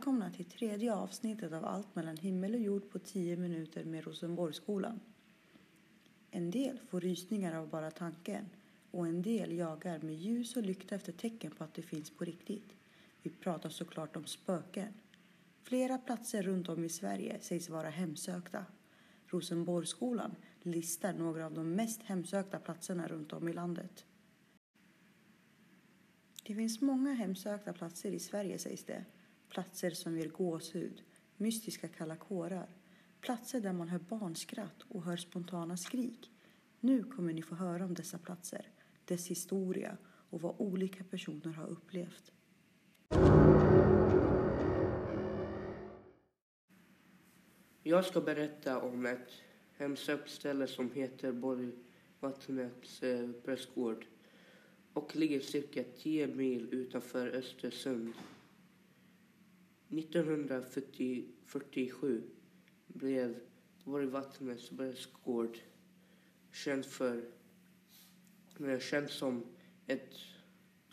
Välkomna till tredje avsnittet av Allt mellan himmel och jord på 10 minuter med Rosenborgsskolan. En del får rysningar av bara tanken och en del jagar med ljus och lykta efter tecken på att det finns på riktigt. Vi pratar såklart om spöken. Flera platser runt om i Sverige sägs vara hemsökta. Rosenborgsskolan listar några av de mest hemsökta platserna runt om i landet. Det finns många hemsökta platser i Sverige sägs det. Platser som ger gåshud, mystiska kalla kårar. Platser där man hör barnskratt och hör spontana skrik. Nu kommer ni få höra om dessa platser, dess historia och vad olika personer har upplevt. Jag ska berätta om ett hemsökt ställe som heter Borgvattnets eh, prästgård och ligger cirka 10 mil utanför Östersund. 1947 blev Borgvattnets prästgård känd, för, känd som ett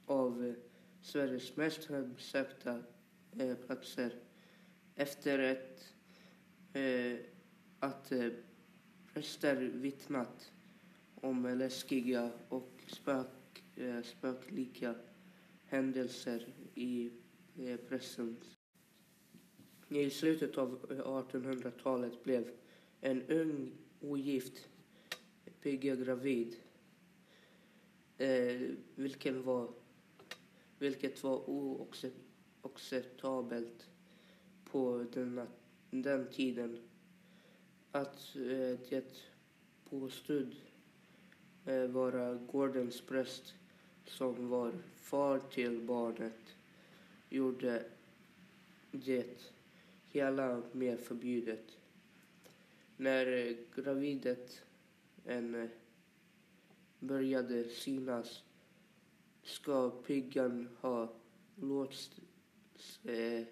av Sveriges mest hemsökta eh, platser efter ett, eh, att eh, präster vittnat om läskiga och spök, eh, spöklika händelser i eh, pressen. I slutet av 1800-talet blev en ung ogift pigga gravid, eh, vilken var, vilket var oacceptabelt på denna, den tiden. Att eh, det påstod eh, vara gårdens präst som var far till barnet gjorde det hela mer förbjudet. När eh, gravidet en eh, började synas ska piggan ha låsts eh,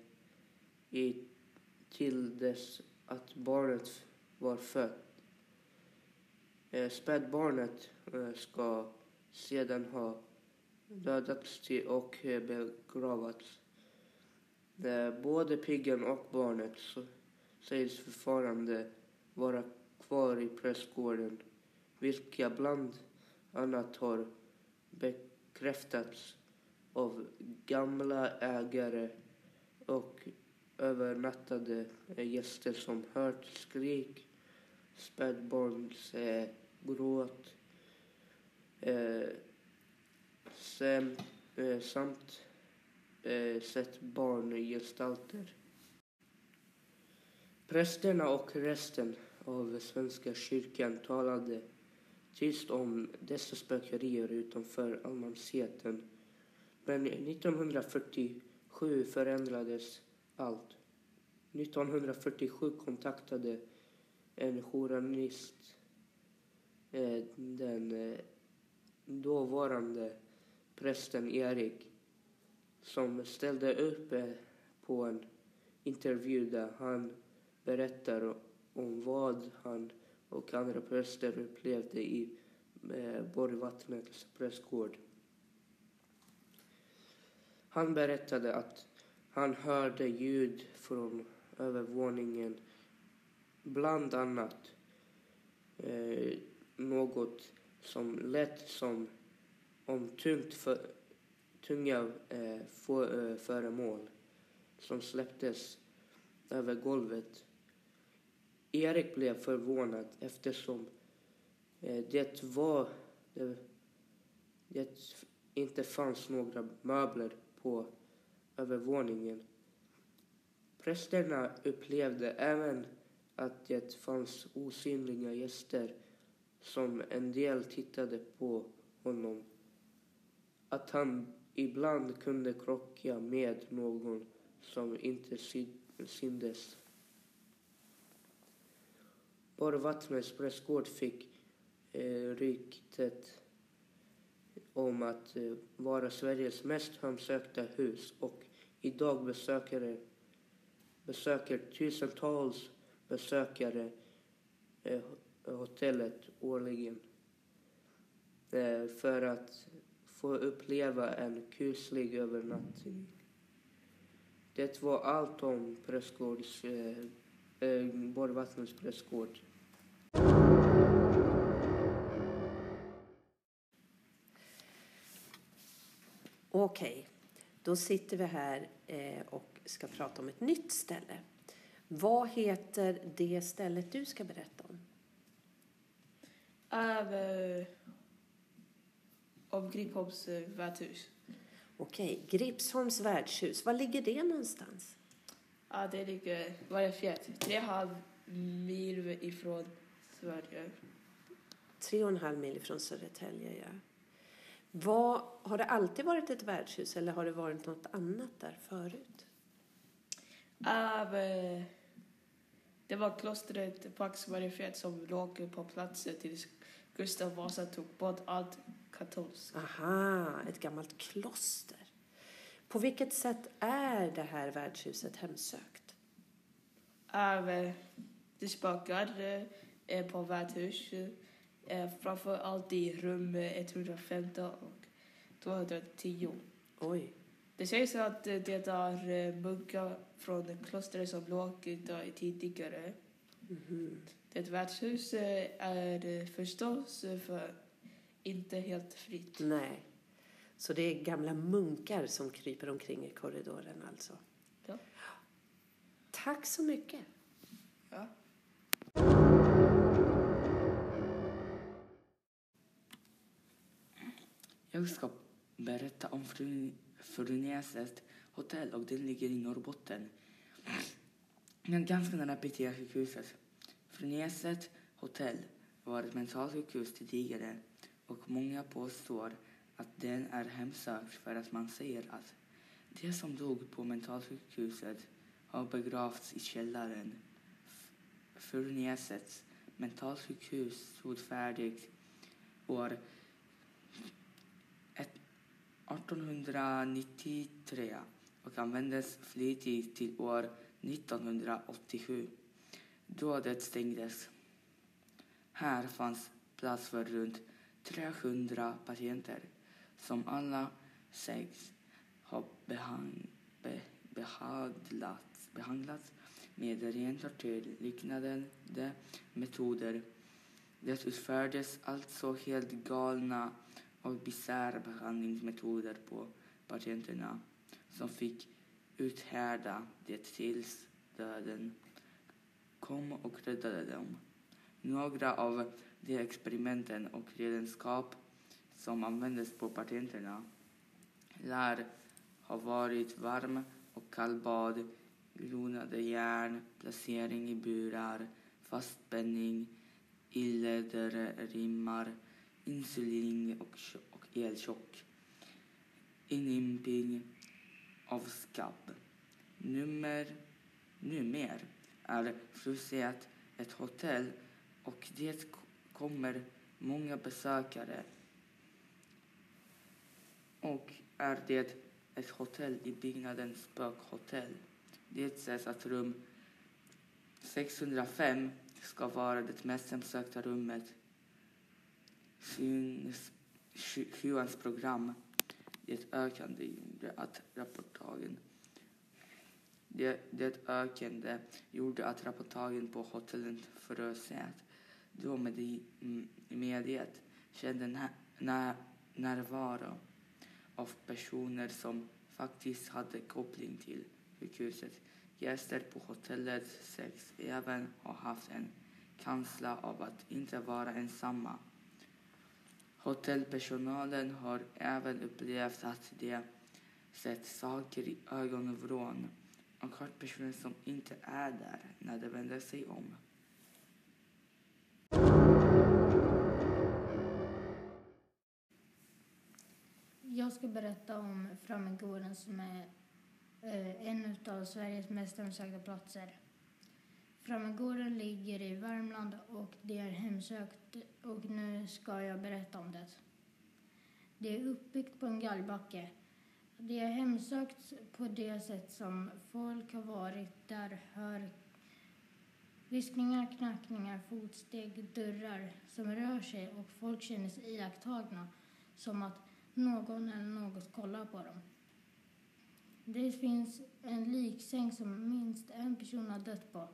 i till dess att barnet var fött. Eh, spädbarnet eh, ska sedan ha dödats och eh, begravats. Både piggen och barnet sägs fortfarande vara kvar i prästgården vilka bland annat har bekräftats av gamla ägare och övernattade gäster som hört skrik, spädbarns eh, gråt eh, samt, eh, samt eh, sett barngestalter. Prästerna och resten av Svenska kyrkan talade tyst om dessa spökerier utanför allmänheten. Men 1947 förändrades allt. 1947 kontaktade en journalist eh, den eh, dåvarande prästen Erik som ställde upp eh, på en intervju där han berättar om vad han och andra präster upplevde i eh, Borgvattnets prästgård. Han berättade att han hörde ljud från övervåningen, bland annat eh, något som lät som om tungt för, tunga eh, för, eh, föremål som släpptes över golvet Erik blev förvånad eftersom eh, det var det, det inte fanns några möbler på övervåningen. Prästerna upplevde även att det fanns osynliga gäster som en del tittade på honom. Att han ibland kunde krocka med någon som inte syndes. Borgvattnets prästgård fick eh, ryktet om att eh, vara Sveriges mest hemsökta hus och idag besökare, besöker tusentals besökare eh, hotellet årligen eh, för att få uppleva en kuslig övernattning. Det var allt om prästgårds, eh, eh, Borgvattnets prästgård. Okej, då sitter vi här eh, och ska prata om ett nytt ställe. Vad heter det stället du ska berätta om? Av, eh, av Gripholms eh, värdshus. Okej, Gripsholms värdshus. Var ligger det någonstans? Ja, det ligger varje fjärt. Tre och en halv mil ifrån Sverige. Tre och en halv mil från Södertälje, ja. Vad, har det alltid varit ett värdshus eller har det varit något annat där förut? Av, eh, det var klostret på Axelbergefjäll som låg på platsen tills Gustav Vasa tog bort allt katolskt. Aha, ett gammalt kloster. På vilket sätt är det här värdshuset hemsökt? Av, eh, det spökar eh, på värdshus. Eh, framför allt i rum eh, 115 och 210. Oj, Det sägs att eh, det är eh, munkar från klostret som låg där tidigare. mhm. Det värdshus eh, är eh, förstås eh, för inte helt fritt. nej. Så det är gamla munkar som kryper omkring i korridoren alltså? Ja. Tack så mycket. Ja. Jag ska berätta om Fru- Frunäset hotell och den ligger i Norrbotten. Men ganska nära PTA sjukhuset. Frunäset hotell var ett mentalsjukhus tidigare och många påstår att den är hemsökt för att man säger att de som dog på mentalsjukhuset har begravts i källaren. F- mentalsjukhus stod färdigt år 1893 och användes flitigt till år 1987 då det stängdes. Här fanns plats för runt 300 patienter som alla sägs ha behang, be, behandlats, behandlats med ren tortyrliknande metoder. Det utfördes alltså helt galna och bisarra behandlingsmetoder på patienterna som fick uthärda det tills döden kom och räddade dem. Några av de experimenten och redskap som användes på patienterna lär ha varit varm och kallbad, glonade järn, placering i burar, fastspänning, rimmar, insulin och, och elchock, inimping av skabb. Nummer, numer är Fruset ett hotell och det k- kommer många besökare och är det ett hotell i byggnaden Spökhotell. Det sägs att rum 605 ska vara det mest hemsökta rummet. Sjuans- program, det ökande, gjorde att rapportagen det, det ökande gjorde att rapportagen på hotellet Frösät då med, mm, i- mediet kände nä, närvaro av personer som faktiskt hade koppling till sjukhuset. Gäster på hotellet sex även har haft en känsla av att inte vara ensamma. Hotellpersonalen har även upplevt att de sett saker i ögonvrån och hört personer som inte är där när de vänder sig om. Jag ska berätta om Frammegården som är eh, en av Sveriges mest hemsökta platser. Frammegården ligger i Värmland och det är hemsökt och nu ska jag berätta om det. Det är uppbyggt på en gallbacke. Det är hemsökt på det sätt som folk har varit där hör viskningar, knackningar, fotsteg, dörrar som rör sig och folk känner sig iakttagna som att någon eller något kollar på dem. Det finns en liksäng som minst en person har dött på,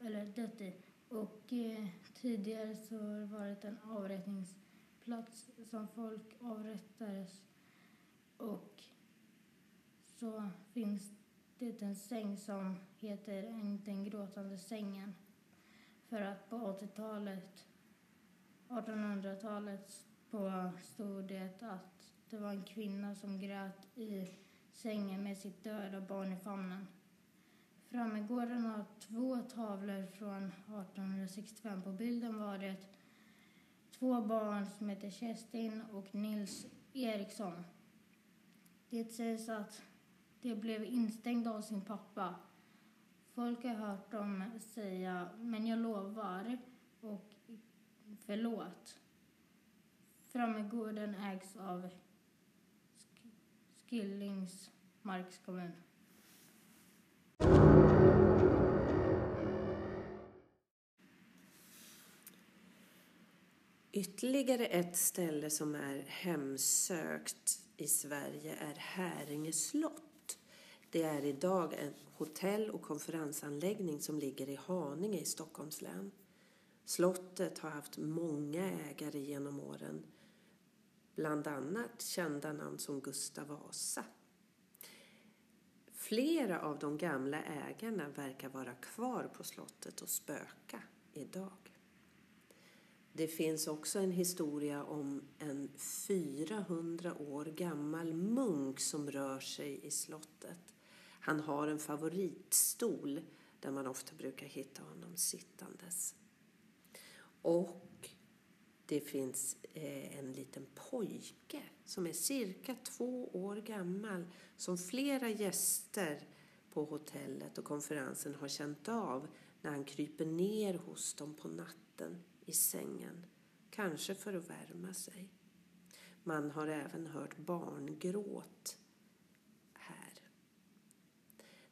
eller dött i. Och eh, tidigare så har det varit en avrättningsplats som folk avrättades. Och så finns det en säng som heter Den gråtande sängen. För att på 80-talet, 1800-talet, på stod det att det var en kvinna som grät i sängen med sitt döda barn i famnen. Frammegården har två tavlor från 1865. På bilden var det två barn som heter Kerstin och Nils Eriksson. Det sägs att de blev instängda av sin pappa. Folk har hört dem säga “men jag lovar” och “förlåt”. Frammegården ägs av Sk- kommun. Ytterligare ett ställe som är hemsökt i Sverige är Häringe slott. Det är idag en hotell och konferensanläggning som ligger i Haninge i Stockholms län. Slottet har haft många ägare genom åren, bland annat kända namn som Gustav Vasa. Flera av de gamla ägarna verkar vara kvar på slottet och spöka idag. Det finns också en historia om en 400 år gammal munk som rör sig i slottet. Han har en favoritstol där man ofta brukar hitta honom sittandes. Och det finns eh, en liten pojke som är cirka två år gammal som flera gäster på hotellet och konferensen har känt av när han kryper ner hos dem på natten i sängen, kanske för att värma sig. Man har även hört barngråt här.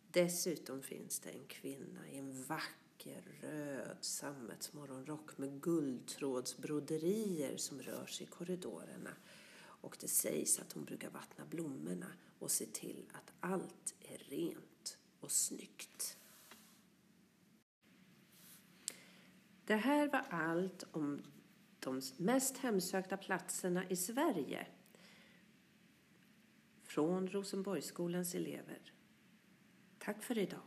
Dessutom finns det en kvinna i en vacker vacker röd sammetsmorgonrock med guldtrådsbroderier som rör sig i korridorerna. Och det sägs att hon brukar vattna blommorna och se till att allt är rent och snyggt. Det här var allt om de mest hemsökta platserna i Sverige från Rosenborgsskolans elever. Tack för idag.